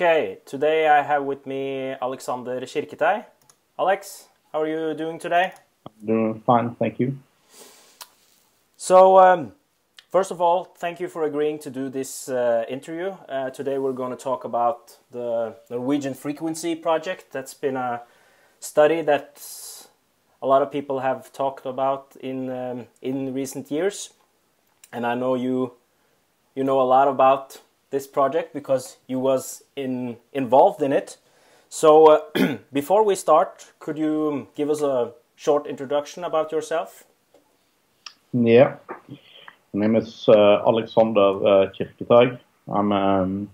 Okay, today I have with me Alexander Kirketei. Alex, how are you doing today? I'm doing fine, thank you. So, um, first of all, thank you for agreeing to do this uh, interview. Uh, today we're going to talk about the Norwegian Frequency Project. That's been a study that a lot of people have talked about in um, in recent years, and I know you you know a lot about this project because you was in involved in it. So uh, before we start, could you give us a short introduction about yourself? Yeah, my name is uh, Alexander uh. I'm um,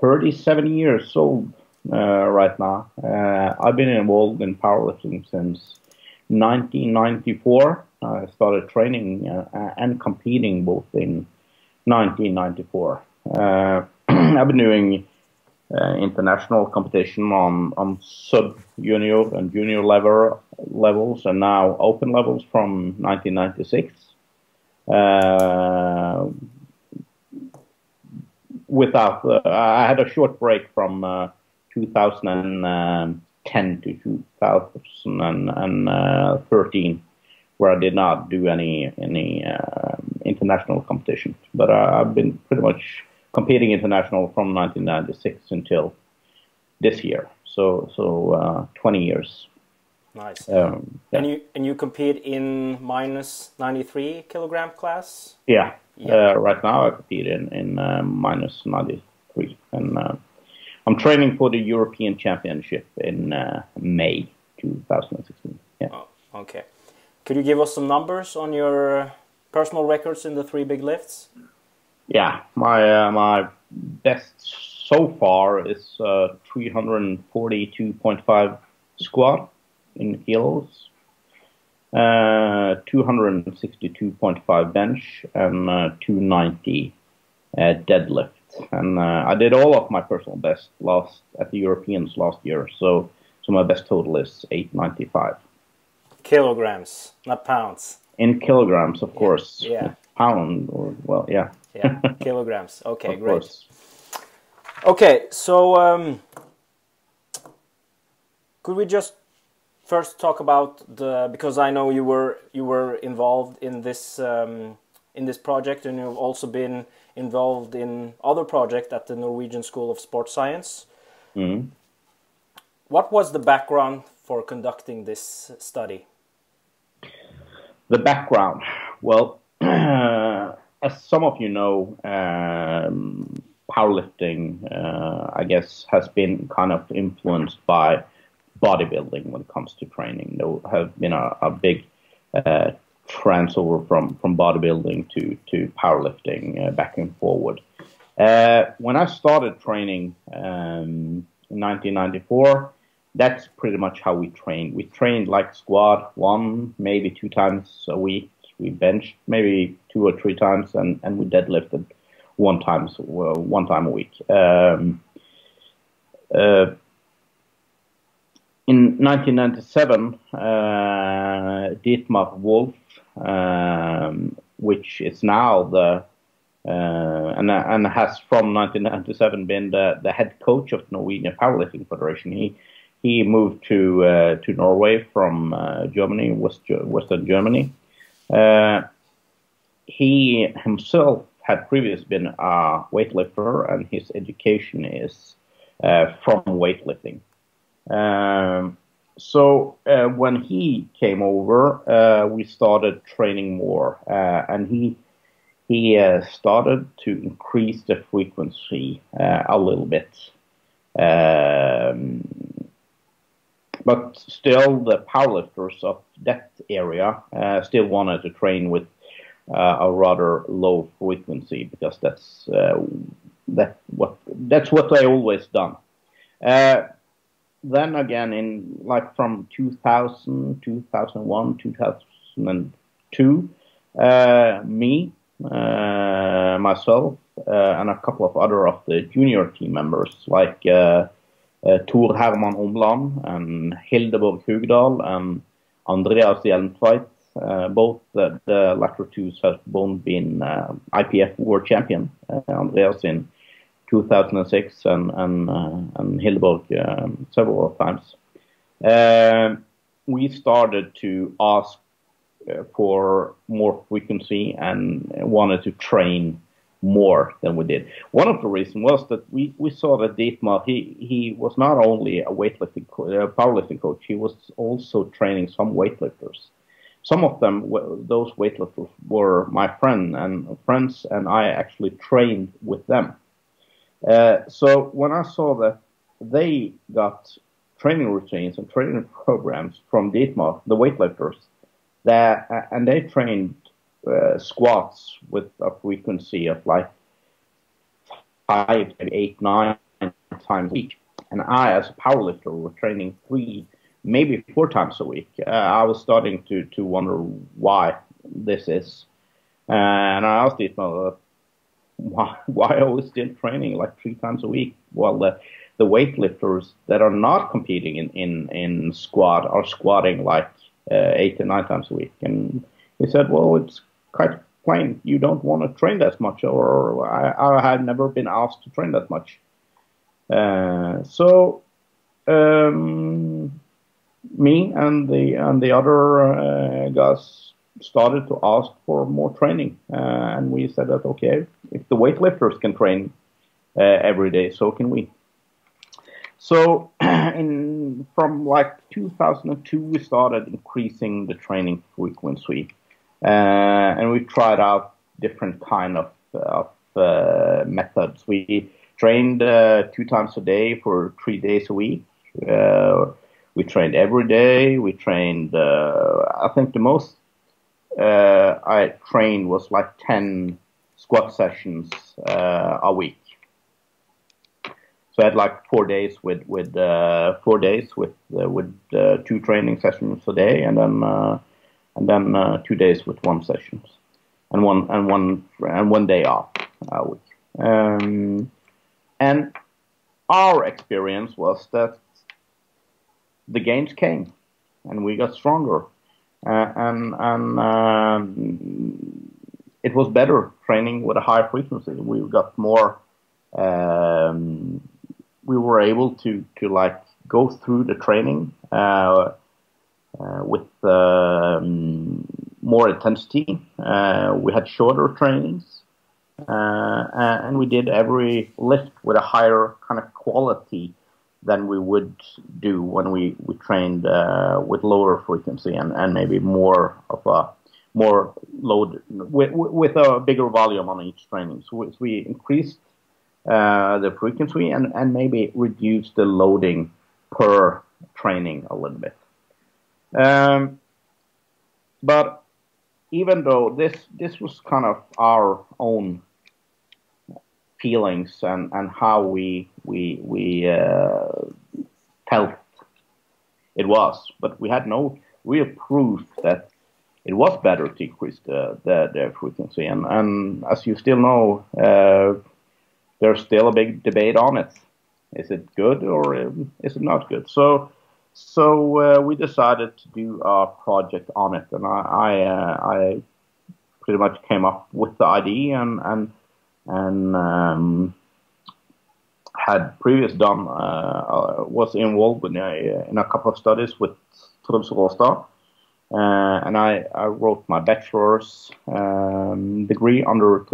37 years old uh, right now. Uh, I've been involved in powerlifting since 1994. I started training uh, and competing both in 1994. Uh, I've been doing uh, international competition on, on sub junior and junior level levels and now open levels from 1996. Uh, without, uh, I had a short break from uh, 2010 to 2013 where I did not do any any uh, international competition. But I've been pretty much competing international from 1996 until this year. So so uh, 20 years. Nice. Um, yeah. And you and you compete in minus 93 kilogram class. Yeah. yeah. Uh, right now I compete in in uh, minus 93, and uh, I'm training for the European Championship in uh, May 2016. Yeah. Oh, okay. Could you give us some numbers on your personal records in the three big lifts? Yeah, my uh, my best so far is uh, 342.5 squat in kilos, uh, 262.5 bench, and uh, 290 uh, deadlift. And uh, I did all of my personal best last at the Europeans last year, so so my best total is 895. Kilograms, not pounds. In kilograms, of course. Yeah. Pound, or well, yeah yeah, kilograms. Okay, of great. Course. Okay, so um, could we just first talk about the because I know you were you were involved in this um, in this project and you've also been involved in other projects at the Norwegian School of Sports Science. Mm -hmm. What was the background for conducting this study? The background, well. as some of you know, um, powerlifting, uh, I guess, has been kind of influenced by bodybuilding when it comes to training. There have been a, a big uh, transfer from, from bodybuilding to, to powerlifting uh, back and forward. Uh, when I started training um, in 1994, that's pretty much how we trained. We trained like squat one, maybe two times a week we benched maybe two or three times, and, and we deadlifted one times one time a week. Um, uh, in 1997, uh, Dietmar Wolf, um, which is now the uh, and and has from 1997 been the, the head coach of the Norwegian Powerlifting Federation. He he moved to uh, to Norway from uh, Germany, West Western Germany, uh, he himself had previously been a weightlifter, and his education is uh, from weightlifting. Um, so uh, when he came over, uh, we started training more, uh, and he he uh, started to increase the frequency a little bit. Um, but still, the powerlifters of that area uh, still wanted to train with uh, a rather low frequency because that's uh, that what that's what they always done. Uh, then again, in like from 2000, 2001, 2002, uh, me, myself, and a couple of other of the junior team members like. Uh, Tor Herman Omland and Hildeborg Hugdal and Andreas Hjelmtveit. Uh, both the, the latter two have both been uh, IPF World Champion. Andreas in 2006 and and and Hildeborg several times. We started to ask for more frequency and wanted to train more than we did. One of the reasons was that we, we saw that Dietmar, he, he was not only a weightlifting, uh, powerlifting coach, he was also training some weightlifters. Some of them, those weightlifters were my friend and friends, and I actually trained with them. Uh, so when I saw that they got training routines and training programs from Dietmar, the weightlifters, that and they trained uh, squats with a frequency of like five, eight, nine times a week. And I, as a powerlifter, were training three, maybe four times a week. Uh, I was starting to, to wonder why this is. Uh, and I asked Dietmar, uh, why, why are we still training like three times a week? Well, the, the weightlifters that are not competing in, in, in squat are squatting like uh, eight to nine times a week. And he said, well, it's quite plain. You don't want to train that much, or I, I have never been asked to train that much. Uh, so um, me and the and the other uh, guys started to ask for more training, uh, and we said that okay, if the weightlifters can train uh, every day, so can we. So in from like 2002, we started increasing the training frequency, and we tried out different kind of, of uh, methods. We trained uh, two times a day for three days a week. Uh, we trained every day. We trained. Uh, I think the most uh, I trained was like 10 squat sessions a week. So I had like four days with with uh, four days with uh, with uh, two training sessions a day, and then uh, and then uh, two days with one sessions, and one and one and one day off a week. Um, and our experience was that the gains came, and we got stronger, uh, and and um, it was better training with a higher frequency. We got more. Um, we were able to to like go through the training uh, uh, with um, more intensity. Uh, we had shorter trainings, uh, and we did every lift with a higher kind of quality than we would do when we we trained uh, with lower frequency and, and maybe more of a more load with, with a bigger volume on each training. So we increased uh, the frequency and, and maybe reduced the loading per training a little bit. Um, but even though this this was kind of our own feelings and, and how we we we uh, felt it was, but we had no real proof that it was better to increase the the, the frequency. And, and as you still know, uh, there's still a big debate on it. Is it good or is it not good? So, so uh, we decided to do a project on it, and I, I, uh, I pretty much came up with the idea and and and um, had previous done uh, uh was involved in a, in a couple of studies with Raastad. Uh, and I, I, wrote my bachelor's um, degree under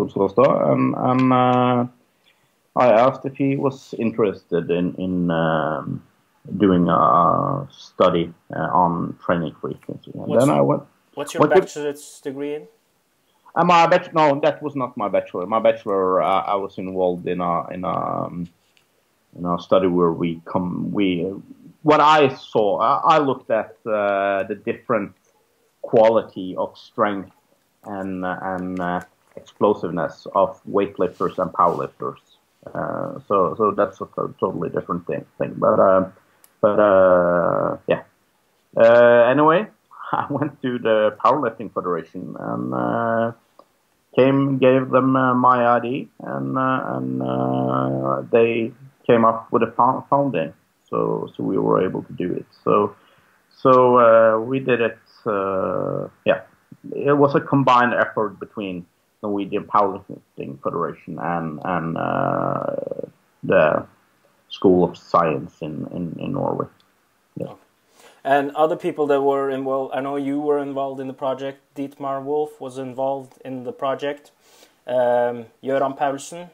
and, and uh, I asked if he was interested in in um, doing a study uh, on training frequency, and what's then I went. What's your what bachelor's degree in? Uh, my bachelor, no, that was not my bachelor. My bachelor, uh, I was involved in a in a um, in a study where we come we what I saw. I, I looked at uh, the different quality of strength and and uh, explosiveness of weightlifters and powerlifters uh, so so that's a totally different thing. thing. But uh, but uh, yeah. Uh, anyway, I went to the powerlifting federation and uh, came gave them my ID and and they came up with a funding, So so we were able to do it. So so we did it. yeah, it was a combined effort between the Norwegian Powerlifting Federation and and uh, the School of Science in in, in Norway. Yeah. And other people that were involved, I know you were involved in the project. Dietmar Wolf was involved in the project. Um, Gøran Paulsen,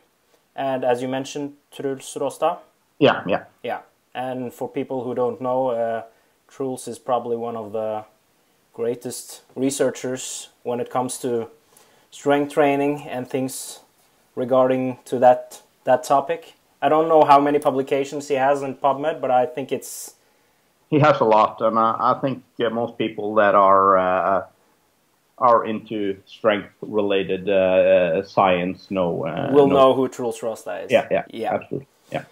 and as you mentioned, Truls Raastad. Yeah, yeah, yeah. And for people who don't know, uh, Truls is probably one of the greatest researchers when it comes to strength training and things regarding to that that topic. I don't know how many publications he has in PubMed, but I think it's he has a lot, and I, I think uh, most people that are uh, are into strength related uh, uh, science know uh, will know, know who Truls Raastad is. Yeah, yeah, yeah, absolutely. Yeah.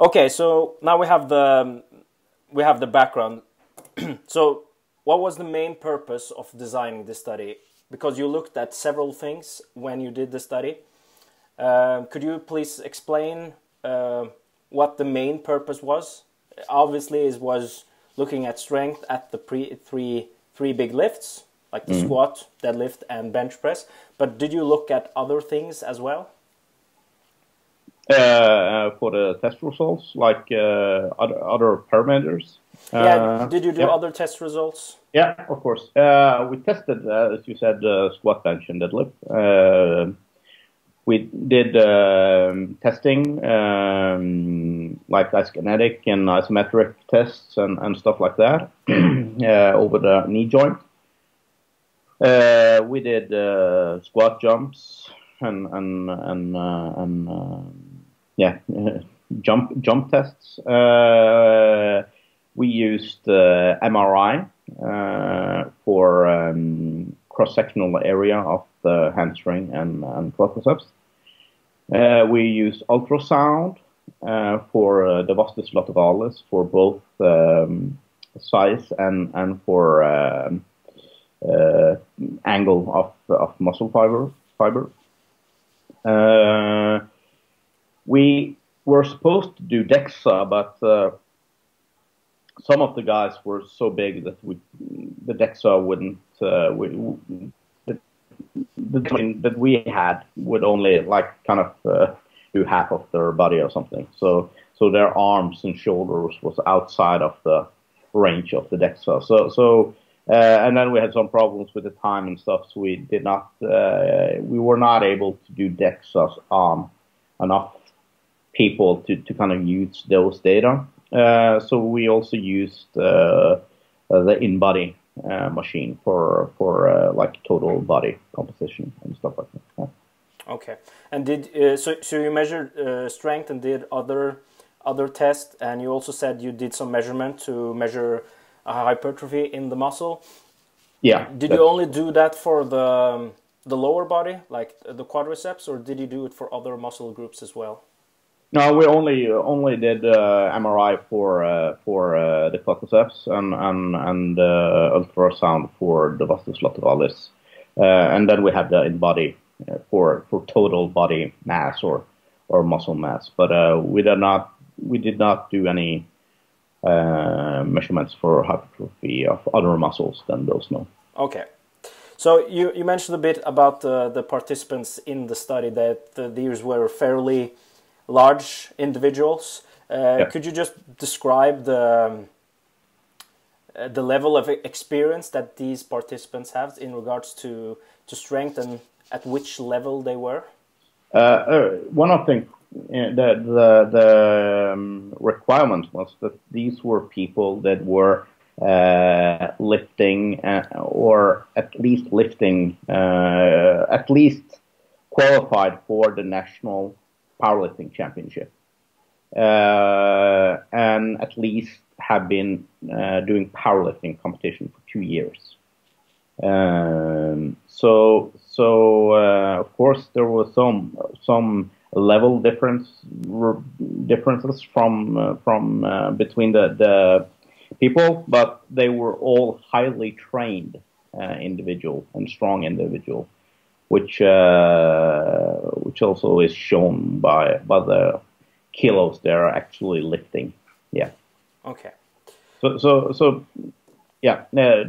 Okay, so now we have the we have the background. so, what was the main purpose of designing this study? Because you looked at several things when you did the study. Uh, could you please explain uh, what the main purpose was? Obviously, it was looking at strength at the pre three three big lifts, like the mm. squat, deadlift, and bench press. But did you look at other things as well? Uh, for the test results, like uh, other, other parameters. Yeah. Uh, did you do yeah. other test results? Yeah, of course. Uh, we tested, uh, as you said, squat, bench, and deadlift. We did um, testing, um, like isokinetic and isometric tests and, and stuff like that over the knee joint. Uh, we did uh, squat jumps and and and uh, and um, yeah, jump jump tests. Uh, we used MRI for um, cross sectional area of the hamstring and, and quadriceps. we used ultrasound for the vastus lateralis for both um, size and and for um, uh, angle of, of muscle fiber. fiber. Uh, we were supposed to do DEXA, but uh, some of the guys were so big that we, the DEXA wouldn't. Uh, we, the, the that we had would only like kind of uh, do half of their body or something. So so their arms and shoulders was outside of the range of the DEXA. So so uh, and then we had some problems with the time and stuff, so we did not, uh, we were not able to do DEXAs on enough people to, to kind of use those data. Uh, so we also used the InBody machine for for like total body composition and stuff like that. Yeah. Okay, and did uh, so? So you measured uh, strength and did other other tests, and you also said you did some measurement to measure hypertrophy in the muscle. Yeah. Did you only do that for the um, the lower body, like the quadriceps, or did you do it for other muscle groups as well? No, we only only did uh, MRI for uh, for uh, the quadriceps and and and uh, ultrasound for the vastus lateralis, uh, and then we had the InBody uh, for for total body mass or or muscle mass. But we did not we did not do any measurements for hypertrophy of other muscles than those no. Okay. So you, you mentioned a bit about the participants in the study that these were fairly large individuals. Uh, yeah. Could you just describe the um, uh, the level of experience that these participants have in regards to to strength and at which level they were? one of the the the, the um, requirement was that these were people that were uh, lifting uh, or at least lifting uh, at least qualified for the national powerlifting championship uh, and at least have been uh, doing powerlifting competition for two years. Um, so so uh, of course there was some some level difference differences from uh, from uh, between the the people, but they were all highly trained uh, individual and strong individual, which uh, which also is shown by by the kilos they're actually lifting. Yeah. Okay. So so so yeah. Uh,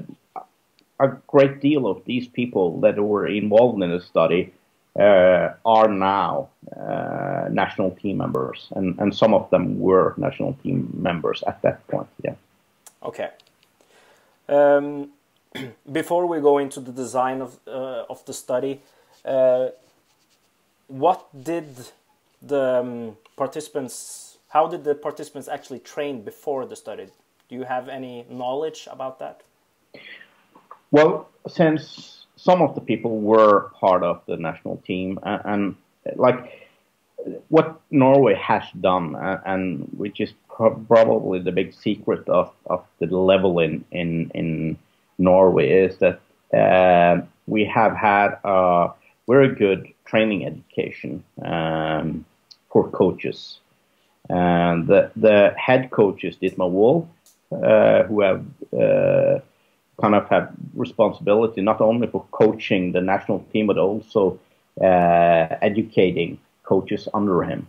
a great deal of these people that were involved in the study uh, are now uh, national team members, and, and some of them were national team members at that point. Yeah. Okay. Um, before we go into the design of uh, of the study, uh, what did the um, participants? How did the participants actually train before the study? Do you have any knowledge about that? Well, since some of the people were part of the national team, and, and like what Norway has done, uh, and which is probably the big secret of, of the level in, in, in Norway, is that uh, we have had a very good training education um, for coaches. And the, the head coaches, Dietmar Wolf, uh, who have uh, kind of have responsibility not only for coaching the national team, but also uh, educating coaches under him.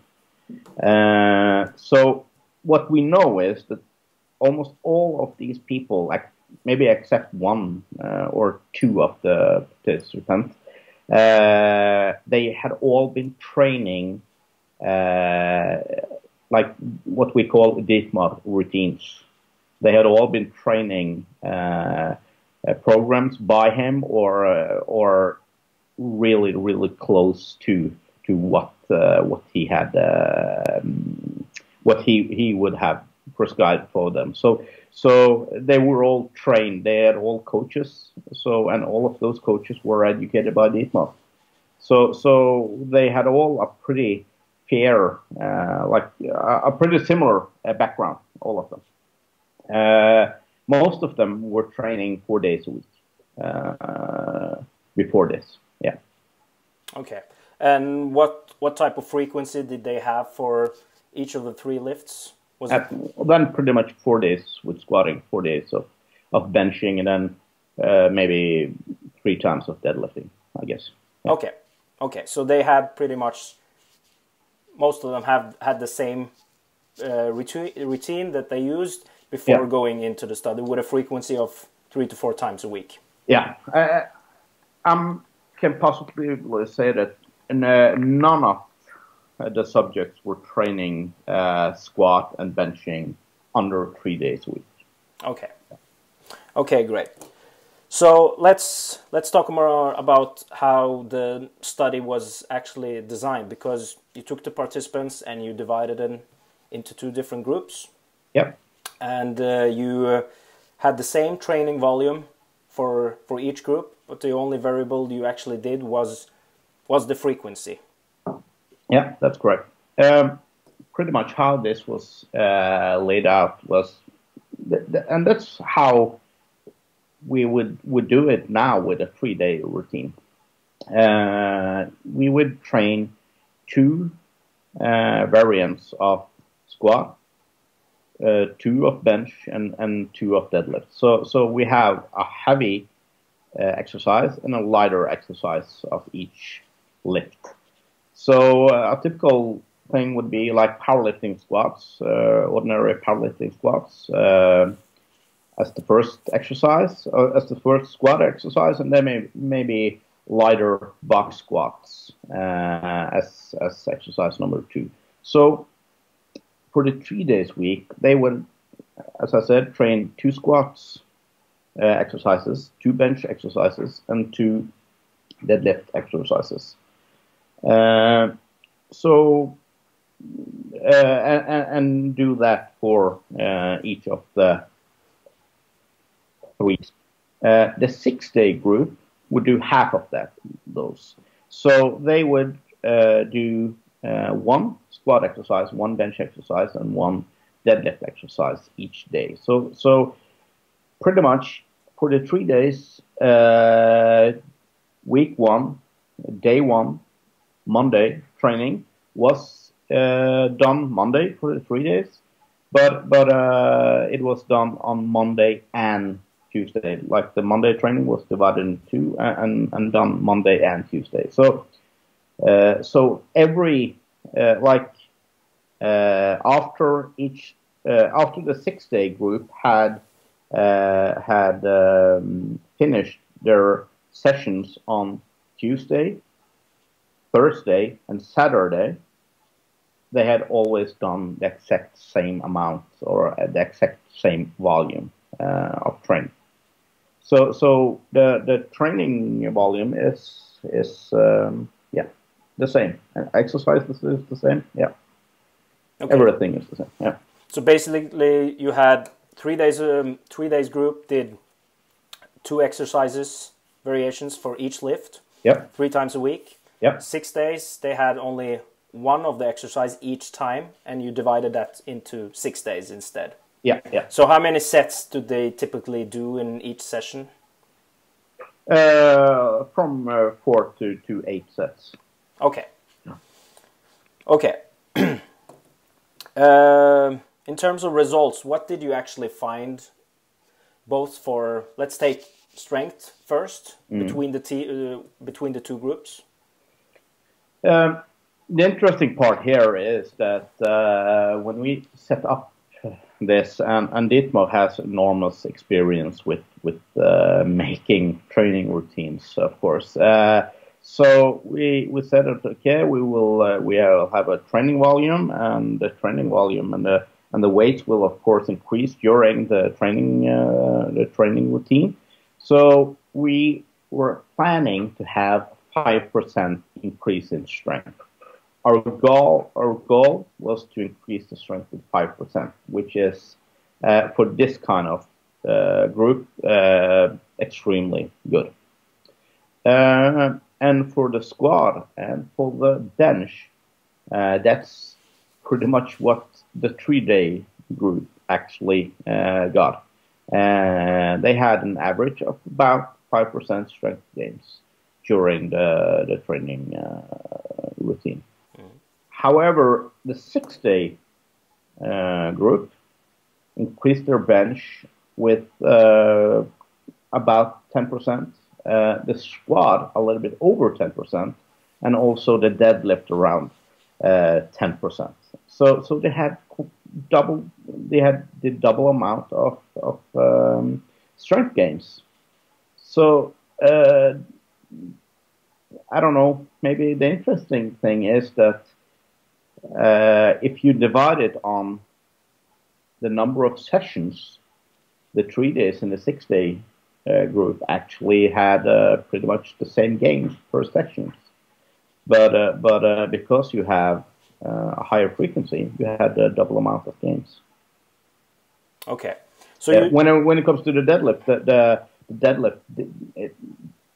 Uh, so what we know is that almost all of these people, like maybe except one uh, or two of the participants, uh, they had all been training uh, like what we call Dietmar routines. They had all been training uh, uh, programs by him or or really really close to to what what he had um, what he he would have prescribed for them. So so they were all trained. They had all coaches. So and all of those coaches were educated by Dietmar. So so they had all a pretty fair, uh, like a pretty similar uh, background, all of them. Uh, most of them were training four days a week uh, before this. Yeah. Okay. And what what type of frequency did they have for each of the three lifts? Was At. Then pretty much four days with squatting, four days of, of benching, and then uh, maybe three times of deadlifting, I guess. Yeah. Okay, okay. So they had pretty much most of them have had the same uh, routine that they used before yeah. going into the study with a frequency of three to four times a week. Yeah, uh, I can possibly say that uh, none of the subjects were training uh, squat and benching under three days a week. Okay. Okay, great. So let's let's talk more about how the study was actually designed because you took the participants and you divided them into two different groups. Yep. And uh, you uh, had the same training volume for for each group, but the only variable you actually did was was the frequency. Yeah, that's correct. Um, pretty much how this was uh, laid out was, th- th- and that's how we would would do it now with a three day routine. Uh, we would train two uh, variants of squat, uh, two of bench, and, and two of deadlift. So so we have a heavy uh, exercise and a lighter exercise of each lift. So uh, a typical thing would be like powerlifting squats, uh, ordinary powerlifting squats, uh, as the first exercise, uh, as the first squat exercise, and then maybe, maybe lighter box squats uh, as as exercise number two. So for the three days week, they would, as I said, train two squats uh, exercises, two bench exercises, and two deadlift exercises. Uh, so uh, and, and, do that for uh, each of the weeks. the six-day group would do half of that those. So they would do one squat exercise, one bench exercise, and one deadlift exercise each day. So so pretty much for the three days, uh, week one, day one, Monday training was uh, done Monday for the three days, but but uh, it was done on Monday and Tuesday. Like the Monday training was divided in two and and done Monday and Tuesday. So uh, so every uh, like uh, after each uh, after the six day group had had um, finished their sessions on Tuesday Thursday and Saturday, they had always done the exact same amount or the exact same volume uh, of training. So, so the the training volume is is um, yeah the same. And exercise is the same. Yeah, okay. everything is the same. Yeah. So basically, you had three days. Um, three days group did two exercises variations for each lift. Yep. Three times a week. Yep. Six days they had only one of the exercise each time, and you divided that into six days instead. Yeah, yeah. So how many sets do they typically do in each session? Uh, from uh, four to, to eight sets. Okay. Okay. uh, in terms of results, what did you actually find? Both for let's take strength first mm. between the t- uh, between the two groups. Um, the interesting part here is that uh, when we set up this, and, and Dietmar has enormous experience with with uh, making training routines, of course. Uh, so we we said okay, we will uh, we will have a training volume, and the training volume and the and the weight will of course increase during the training uh, the training routine. So we were planning to have five percent increase in strength our goal our goal was to increase the strength with five percent, which is uh, for this kind of uh, group uh, extremely good. Uh, and for the squat and for the bench, uh, that's pretty much what the three-day group actually uh, got. And they had an average of about five percent strength gains during the the training routine. However, the six day uh, group increased their bench with uh, about 10%, uh, the squat a little bit over 10%, and also the deadlift around 10%. Uh, so, so they had double, they had the double amount of, of um, strength gains. So, uh, I don't know. Maybe the interesting thing is that uh, if you divide it on the number of sessions, the three days and the six day uh, group actually had uh, pretty much the same gains per session. But uh, but uh, because you have uh, a higher frequency, you had a double amount of gains. Okay. So when it, when it comes to the deadlift, the, the, the deadlift, it,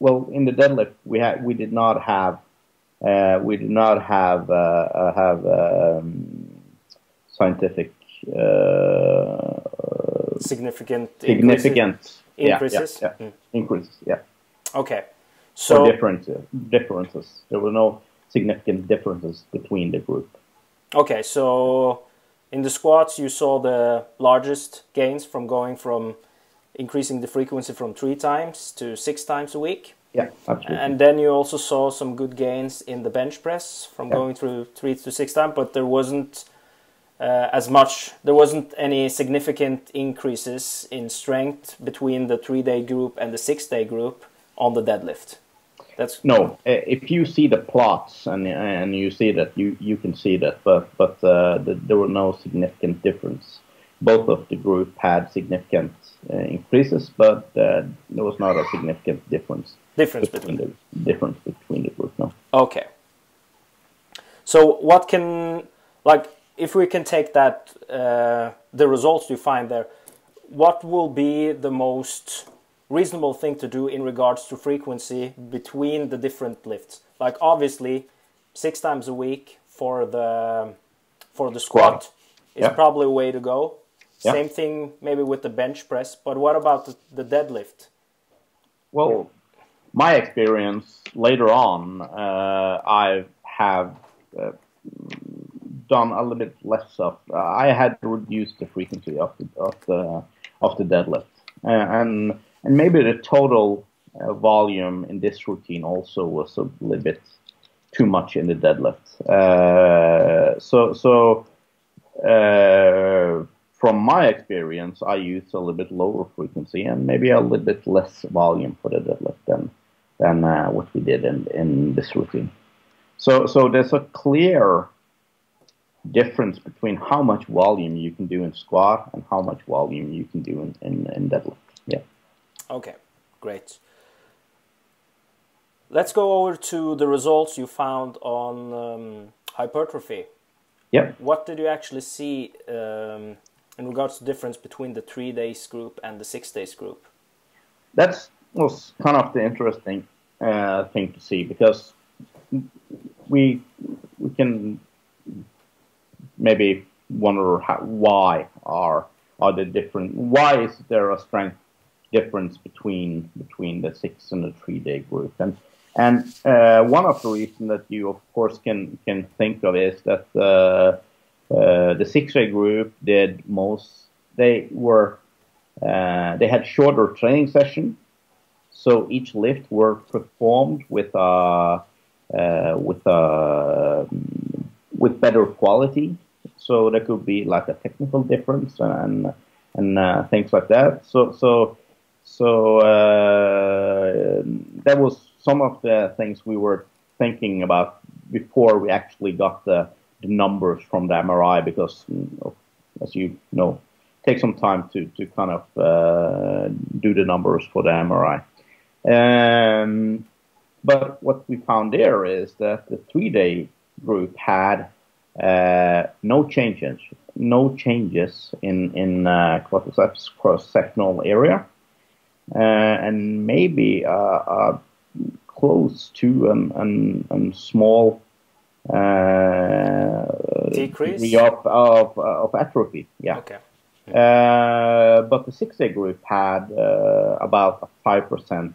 well, in the deadlift we had we did not have uh, we do not have uh, uh, have um, scientific significant significant increases. Yeah, yeah, yeah. Mm. Increases. Yeah. Okay. So or different differences. There were no significant differences between the group. Okay, so in the squats you saw the largest gains from going from increasing the frequency from three times to six times a week. Yeah, absolutely. And then you also saw some good gains in the bench press from yeah. going through three to six times, but there wasn't uh, as much. There wasn't any significant increases in strength between the three-day group and the six-day group on the deadlift. That's no. If you see the plots and and you see that, you you can see that, but but uh, the, there were no significant difference. Both of the group had significant uh, increases, but uh, there was not a significant difference difference between, between the difference between the group no okay so what can like if we can take that uh, the results you find there what will be the most reasonable thing to do in regards to frequency between the different lifts like obviously six times a week for the for the squat, squat. is yeah. probably a way to go yeah. same thing maybe with the bench press but what about the, the deadlift well my experience later on, uh, I have uh, done a little bit less of. Uh, I had reduced the frequency of the of the of the deadlift, uh, and and maybe the total uh, volume in this routine also was a little bit too much in the deadlift. Uh, so so from my experience, I use a little bit lower frequency and maybe a little bit less volume for the deadlift than than uh, what we did in, in this routine. So, so there's a clear difference between how much volume you can do in squat and how much volume you can do in, in, in deadlift. Yeah. Okay, great. Let's go over to the results you found on um, hypertrophy. Yeah. What did you actually see um, in regards to difference between the three days group and the six days group? That was kind of the interesting uh, thing to see because we we can maybe wonder how, why are are the different why is there a strength difference between between the six and the three day group and and uh, one of the reasons that you of course can can think of is that uh, uh, the six day group did most they were uh, they had shorter training session so each lift were performed with a uh, with a with better quality so there could be like a technical difference and and uh, things like that. So so so uh, that was some of the things we were thinking about before we actually got the, the numbers from the MRI because as you know take some time to to kind of uh, do the numbers for the MRI. Um, but what we found there is that the three day group had uh, no changes, no changes in in uh, quadriceps cross-sectional area, uh, and maybe uh, close to an, an, an small decrease of, of, of atrophy. Yeah. Okay. Uh, but the six-day group had about a five percent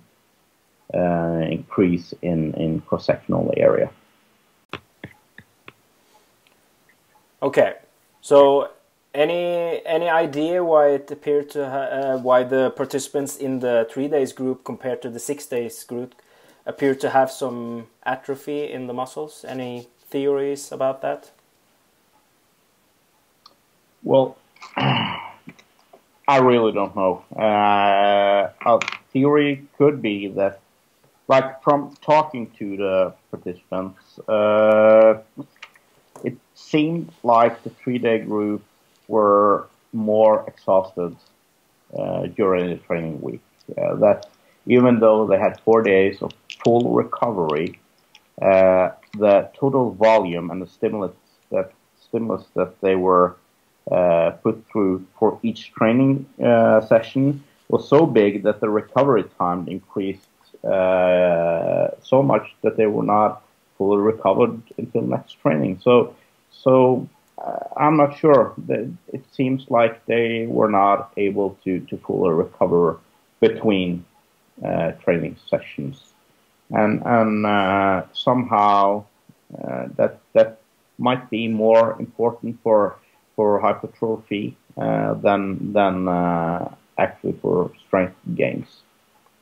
increase in in cross-sectional area. Okay, so any any idea why it appeared to uh, why the participants in the three days group compared to the six days group appeared to have some atrophy in the muscles? Any theories about that? Well, I really don't know. Uh, a theory could be that, like from talking to the participants, uh, it seemed like the three-day group were more exhausted uh, during the training week. Uh, that even though they had four days of full recovery, uh, the total volume and the stimulus that stimulus that they were uh, put through for each training uh, session was so big that the recovery time increased uh, so much that they were not fully recovered until next training. So, so uh, I'm not sure. It seems like they were not able to, to fully recover between uh, training sessions, and and uh, somehow uh, that that might be more important for for hypertrophy uh, than than uh, actually for strength gains.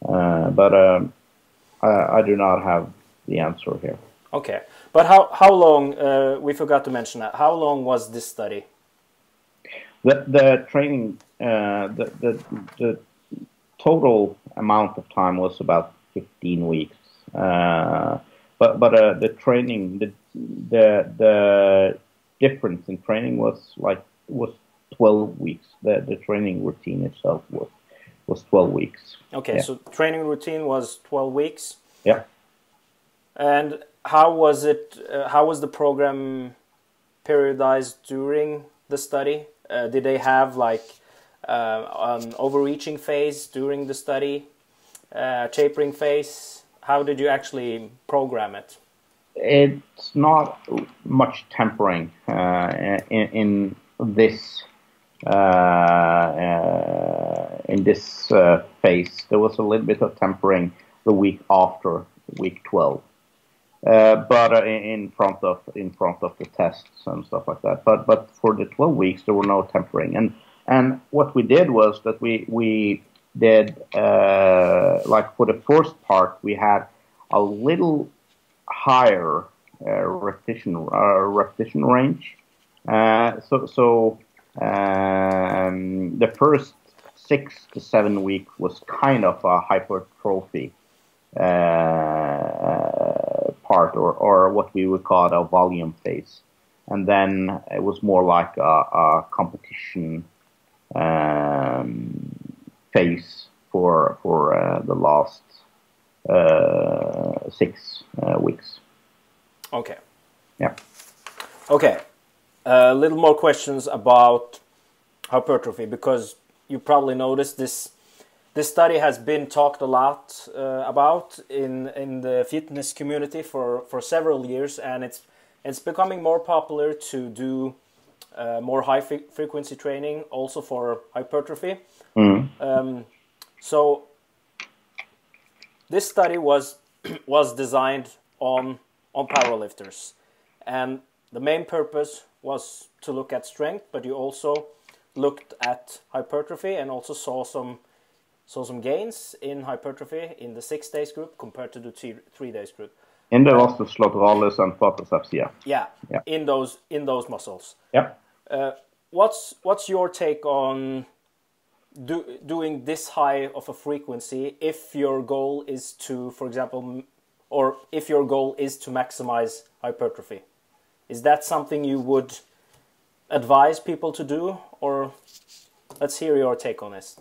but um, I, I do not have the answer here. Okay, but how how long? Uh, we forgot to mention that. How long was this study? The the training uh, the, the the total amount of time was about fifteen weeks. Uh, but but uh, the training the the the difference in training was like was twelve weeks. The the training routine itself was was twelve weeks. Okay, yeah. so training routine was twelve weeks. Yeah. And how was it? Uh, how was the program periodized during the study? Uh, did they have like uh, an overreaching phase during the study, uh, tapering phase? How did you actually program it? It's not much tempering uh, in, in, this uh, in this phase. There was a little bit of tempering the week after week 12. Uh, but uh, in front of in front of the tests and stuff like that. But but for the 12 weeks there were no tempering, and and what we did was that we we did uh, like for the first part we had a little higher uh, repetition uh, repetition range. so so um, the first six to seven weeks was kind of a hypertrophy part, or, or what we would call a volume phase. And then it was more like a, a competition um, phase for for uh, the last uh, six uh, weeks. Okay. Yeah. Okay. A little more questions about hypertrophy because you probably noticed this this study has been talked a lot uh, about in in the fitness community for for several years and it's it's becoming more popular to do uh, more high frequency training also for hypertrophy mm. um, so this study was was designed on on powerlifters and the main purpose was to look at strength but you also looked at hypertrophy and also saw some saw some gains in hypertrophy in the six days group compared to the three, three days group. In the vastus lateralis and quadriceps, yeah. yeah. Yeah. In those in those muscles. Yeah. Uh, what's what's your take on do, doing this high of a frequency if your goal is to, for example, or if your goal is to maximize hypertrophy? Is that something you would advise people to do, or let's hear your take on this?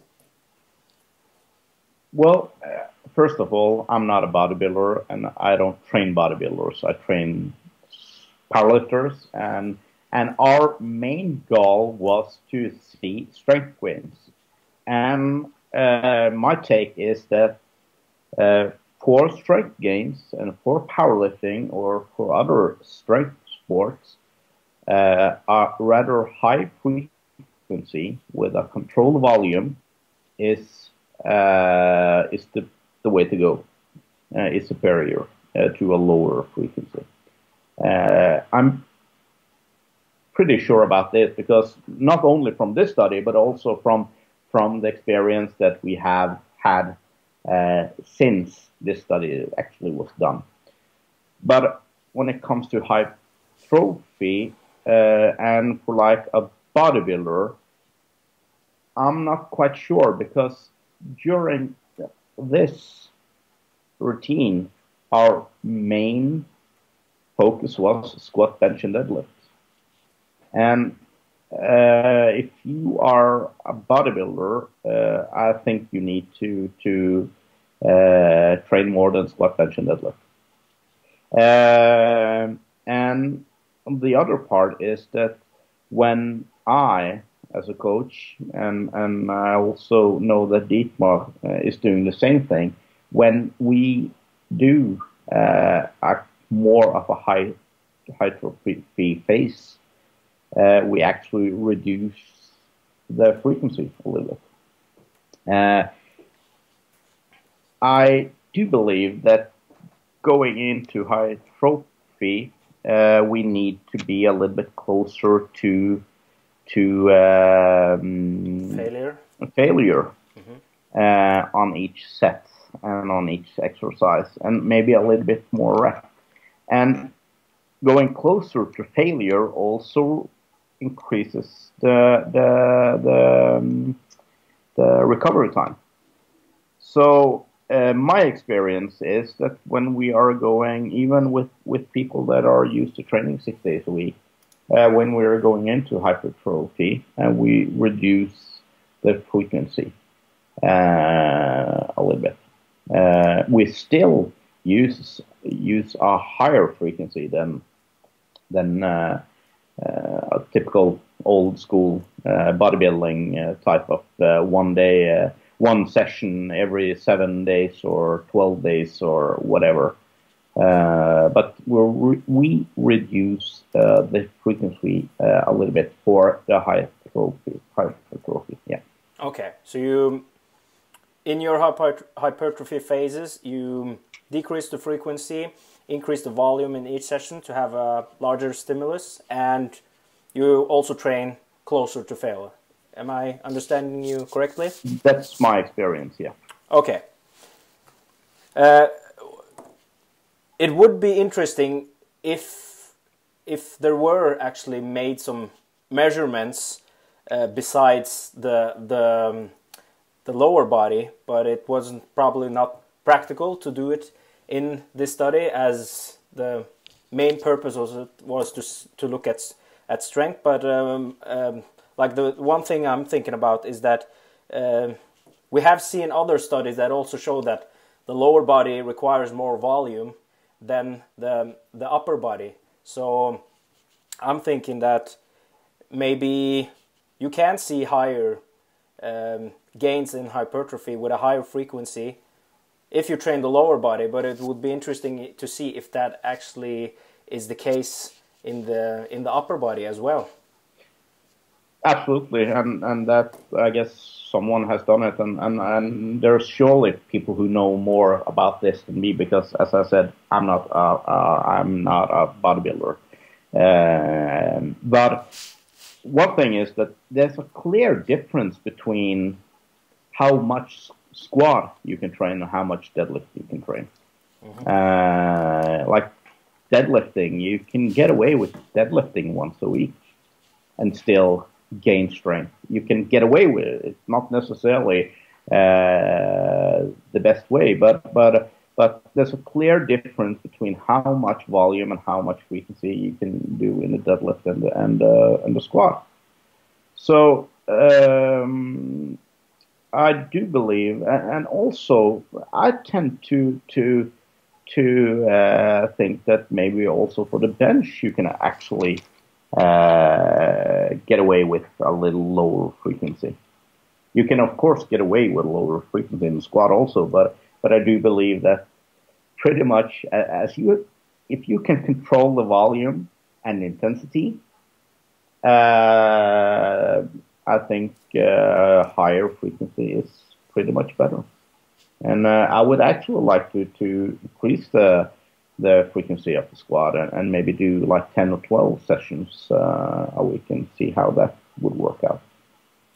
Well, uh, first of all, I'm not a bodybuilder, and I don't train bodybuilders. I train powerlifters, and and our main goal was to see strength gains. And uh, my take is that uh, for strength gains and for powerlifting or for other strength sports, uh, a rather high frequency with a controlled volume is uh, is the, the way to go. Uh, is superior uh, to a lower frequency. Uh, I'm pretty sure about this because not only from this study but also from from the experience that we have had uh, since this study actually was done. But when it comes to hypertrophy uh, and for like a bodybuilder, I'm not quite sure because during this routine, our main focus was squat, bench, and deadlift. And uh, if you are a bodybuilder, uh, I think you need to to uh, train more than squat, bench, and deadlift. And the other part is that when I as a coach, and and I also know that Dietmar uh, is doing the same thing. When we do uh, a more of a high hypertrophy phase, uh, we actually reduce the frequency a little bit. Uh, I do believe that going into hypertrophy, uh, we need to be a little bit closer to to um, failure failure mm-hmm. uh, on each set and on each exercise, and maybe a little bit more rep. And going closer to failure also increases the the the, um, the recovery time. So uh, my experience is that when we are going, even with, with people that are used to training six days a week, uh, when we're going into hypertrophy and we reduce the frequency uh, a little bit. Uh, we still use use a higher frequency than than uh, uh, a typical old school uh, bodybuilding type of one day, one session every seven days or twelve days or whatever. Uh, but we we reduce uh, the frequency uh, a little bit for the hypertrophy. hypertrophy. Yeah. Okay, so you in your hypertrophy phases, you decrease the frequency, increase the volume in each session to have a larger stimulus, and you also train closer to failure. Am I understanding you correctly? That's my experience. Yeah. Okay. Uh, it would be interesting if if there were actually made some measurements uh, besides the the um, the lower body, but it wasn't probably not practical to do it in this study as the main purpose was was to to look at at strength, but um, um, like the one thing I'm thinking about is that uh, we have seen other studies that also show that the lower body requires more volume than the the upper body. So I'm thinking that maybe you can see higher um, gains in hypertrophy with a higher frequency if you train the lower body, but it would be interesting to see if that actually is the case in the in the upper body as well. Absolutely, and and that I guess someone has done it, and and and there's surely people who know more about this than me because, as I said, I'm not I'm not a bodybuilder, uh, but one thing is that there's a clear difference between how much squat you can train and how much deadlift you can train. Mm-hmm. Uh, like deadlifting, you can get away with deadlifting once a week and still gain strength. You can get away with it. It's not necessarily uh, the best way, but but but there's a clear difference between how much volume and how much frequency you can do in the deadlift and the and uh, and the squat. So um, I do believe, and also I tend to to to uh, think that maybe also for the bench you can actually uh, get away with a little lower frequency. You can of course get away with lower frequency in the squat also, but but I do believe that pretty much as you if you can control the volume and intensity, uh, I think uh, higher frequency is pretty much better. And uh, I would actually like to, to increase the the frequency of the squat and, and maybe do like 10 or 12 sessions uh, a week and see how that would work out.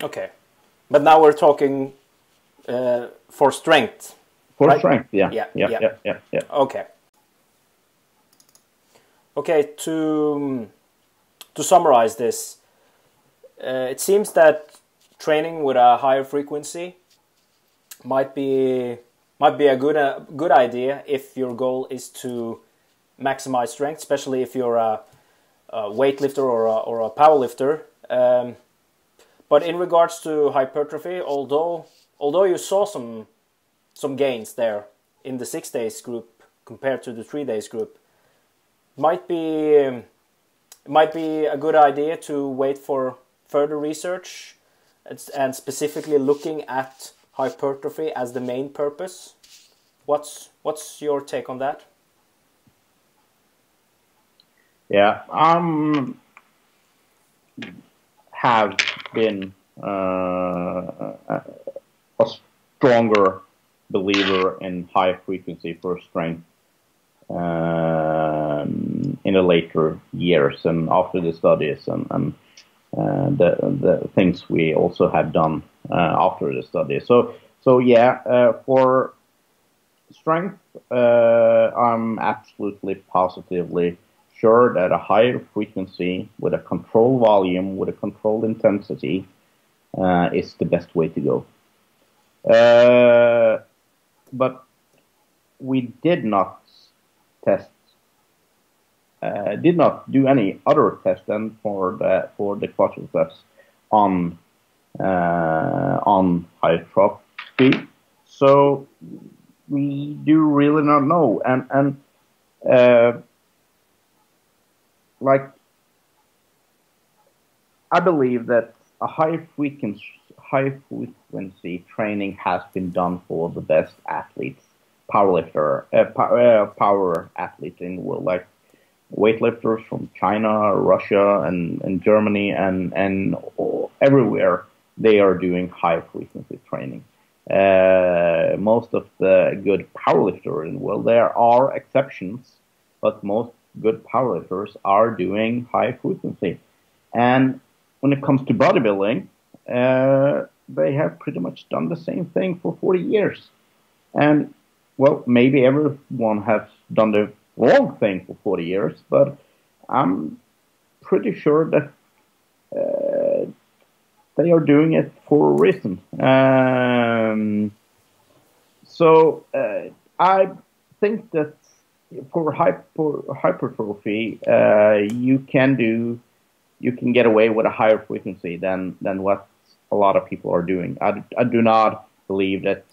Okay. But now we're talking uh, for strength. For right? strength, yeah. Yeah, yeah, yeah, yeah, yeah, yeah. Okay. Okay, to, to summarize this, uh, it seems that training with a higher frequency might be might be a good uh, good idea if your goal is to maximize strength, especially if you're a, a weightlifter or a, or a powerlifter. Um, but in regards to hypertrophy, although although you saw some some gains there in the six days group compared to the three days group, might be might be a good idea to wait for further research and specifically looking at hypertrophy as the main purpose. What's what's your take on that? Yeah, um, have been uh, a stronger believer in high frequency for strength um, in the later years and after the studies and, and the the things we also have done uh, after the study. So so yeah, uh, for strength, I'm absolutely positively sure that a higher frequency with a controlled volume with a controlled intensity is the best way to go. but we did not test uh, did not do any other tests than for the for the quadriceps on uh, on hypertrophy. So we do really not know, and and uh, like I believe that a high frequency high frequency training has been done for the best athletes, powerlifter, uh, power, uh, power athletes in the world, like weightlifters from China, Russia, and, and Germany, and and everywhere they are doing high frequency training. Uh, most of the good powerlifters in the world, there are exceptions, but most good powerlifters are doing high frequency. And when it comes to bodybuilding, uh, they have pretty much done the same thing for 40 years. And well, maybe everyone has done the wrong thing for 40 years, but I'm pretty sure that uh, they are doing it for a reason. Um, so uh, I think that for hyper, hypertrophy, uh, you can do, you can get away with a higher frequency than than what a lot of people are doing. I, I do not believe that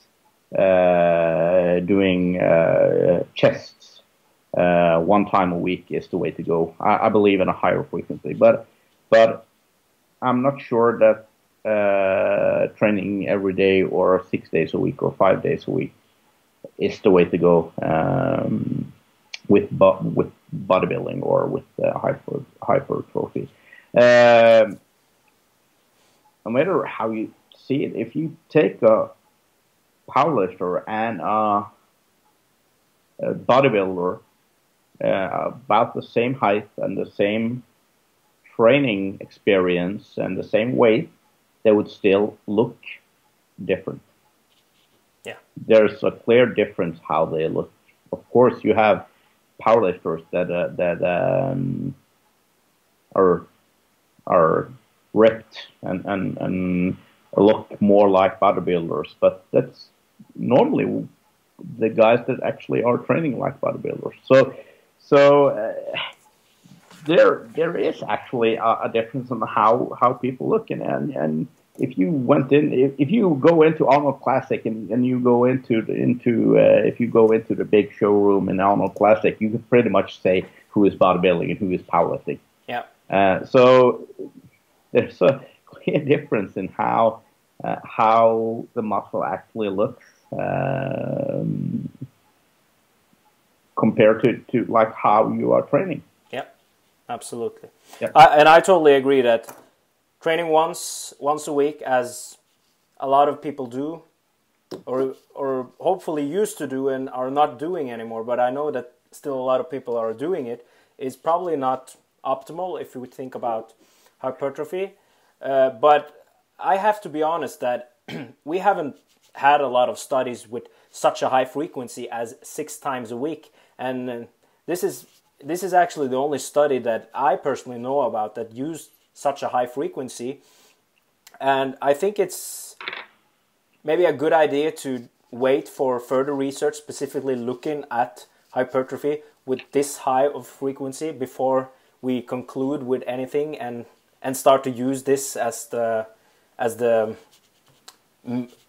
uh, doing uh, chests uh, one time a week is the way to go. I, I, believe in a higher frequency, but but I'm not sure that uh, training every day or six days a week or five days a week is the way to go um, with with bodybuilding or with uh, hyper hypertrophy. Um, no matter how you see it, if you take a powerlifter and a, a bodybuilder uh, about the same height and the same training experience and the same weight, they would still look different. Yeah. There's a clear difference how they look. Of course, you have powerlifters that uh, that um, are are ripped and, and and look more like bodybuilders, but that's normally the guys that actually are training like bodybuilders. So so uh, there there is actually a, a, difference in how how people look and and, and if you went in if, if you go into Arnold Classic and, and you go into the, into uh, if you go into the big showroom in Arnold Classic, you can pretty much say who is bodybuilding and who is powerlifting. Yeah. Uh, so there's a clear difference in how uh, how the muscle actually looks um, compared to, to like how you are training. Yeah, absolutely. Yeah. I, and I totally agree that training once once a week, as a lot of people do, or or hopefully used to do and are not doing anymore. But I know that still a lot of people are doing it. Is probably not optimal if we think about hypertrophy. Uh, but I have to be honest that we haven't had a lot of studies with such a high frequency as six times a week, and uh, this is this is actually the only study that I personally know about that used such a high frequency, and I think it's maybe a good idea to wait for further research specifically looking at hypertrophy with this high of frequency before we conclude with anything and and start to use this as the as the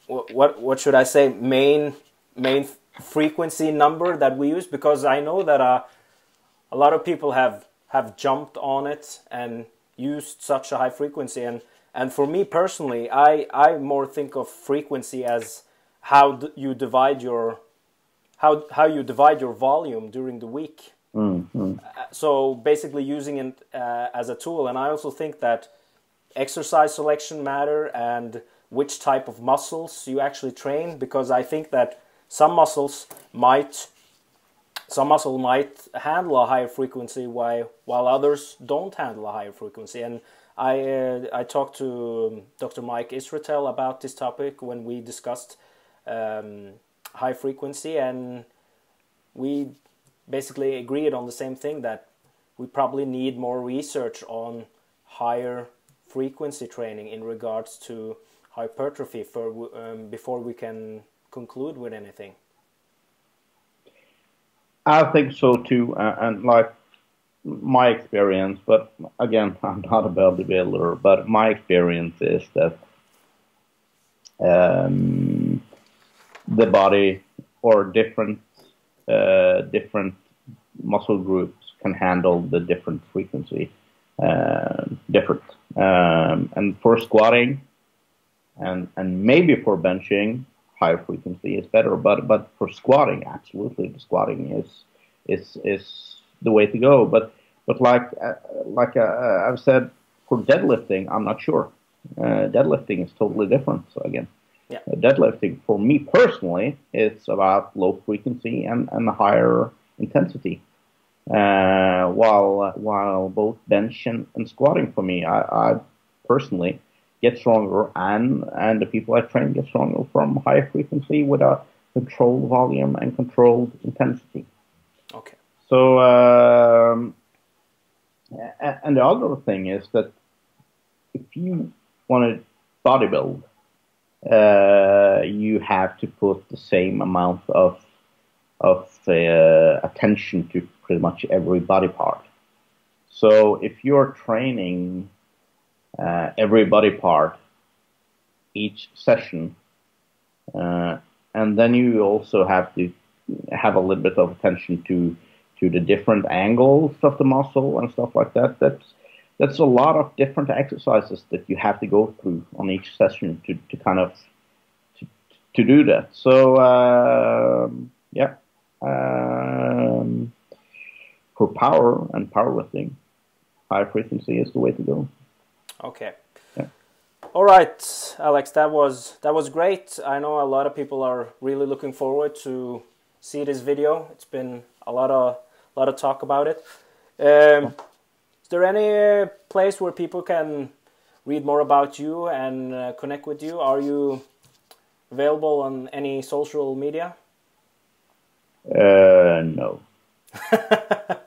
what what should I say main main frequency number that we use because I know that uh, a lot of people have have jumped on it and used such a high frequency. And and for me personally I I more think of frequency as how you divide your how how you divide your volume during the week. Mm-hmm. so basically using it uh, as a tool. And I also think that exercise selection matter and which type of muscles you actually train because I think that some muscles might some muscle might handle a higher frequency while while others don't handle a higher frequency and I uh, I talked to Dr. Mike Israetel about this topic when we discussed um, high frequency and we basically agreed on the same thing that we probably need more research on higher frequency training in regards to hypertrophy for um, before we can conclude with anything. I think so too, and like my experience, but again, I'm not a bodybuilder, but my experience is that um, the body or different uh, different muscle groups can handle the different frequency uh, different. Um, and for squatting, and and maybe for benching, higher frequency is better. But but for squatting, absolutely, the squatting is is is the way to go. But but like uh, like uh, I've said, for deadlifting, I'm not sure. Uh, deadlifting is totally different. So again, yeah. Uh, deadlifting for me personally, it's about low frequency and and higher intensity. Uh, while while both bench and, and squatting for me, I, I personally get stronger, and and the people I train get stronger from high frequency with a controlled volume and controlled intensity. Okay. So, um, and the other thing is that if you want to bodybuild, uh, you have to put the same amount of of uh, attention to pretty much every body part. So if you're training uh, every body part each session, uh, and then you also have to have a little bit of attention to to the different angles of the muscle and stuff like that. That's that's a lot of different exercises that you have to go through on each session to, to kind of to, to do that. So um, yeah, um, for power and powerlifting, high frequency is the way to go. Okay. Yeah. All right, Alex, that was that was great. I know a lot of people are really looking forward to see this video. It's been a lot of a lot of talk about it. Um, is there any place where people can read more about you and uh, connect with you? Are you available on any social media? Uh, no.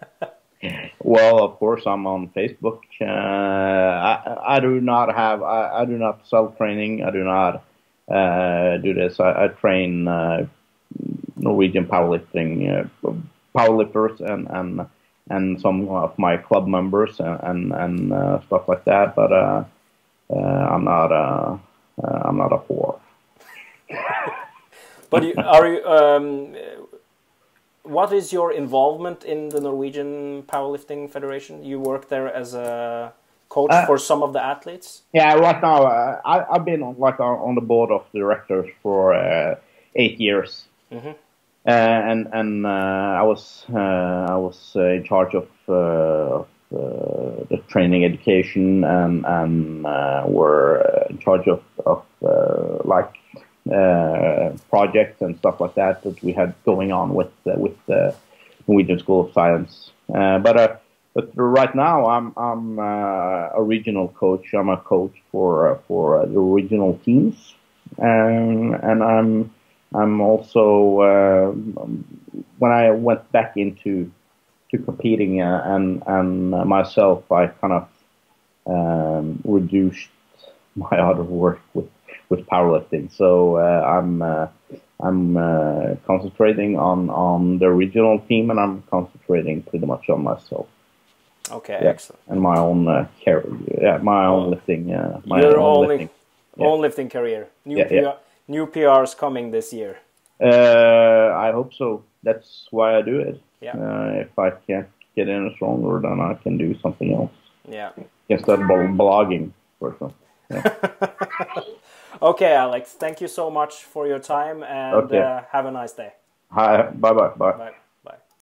well, of course, I'm on Facebook. Uh, I, I do not have. I, I do not self training. I do not uh, do this. I, I train uh, Norwegian powerlifting uh, powerlifters and and and some of my club members and and, uh, stuff like that. But uh, I'm not a I'm not a whore. but you, are you? Um, what is your involvement in the Norwegian Powerlifting Federation? You work there as a coach uh, for some of the athletes. Yeah, right now uh, I, have been on, like on the board of directors for uh, eight years, mm -hmm. and and uh, I was uh, I was uh, in charge of, of the training education and and were in charge of of like uh, projects and stuff like that that we had going on with uh, with the Norwegian School of Science. Uh, but uh, but right now I'm I'm uh, a regional coach. I'm a coach for for the regional teams, um, and I'm I'm also when I went back into to competing and and myself I kind of um, reduced my other work with with powerlifting. So uh, I'm uh, I'm uh, concentrating on on the regional team, and I'm concentrating pretty much on myself. Okay, yeah. excellent. And my own uh, career, yeah, my own lifting, uh, my Your own lifting, yeah. own lifting career. New yeah, PR, yeah. new PRs coming this year. Uh, I hope so. That's why I do it. Yeah. Uh, if I can't get in stronger, then I can do something else. Yeah. Instead of blogging, for example. Okay, Alex, thank you so much for your time and okay. uh, have a nice day. Hi, bye bye. Bye. bye.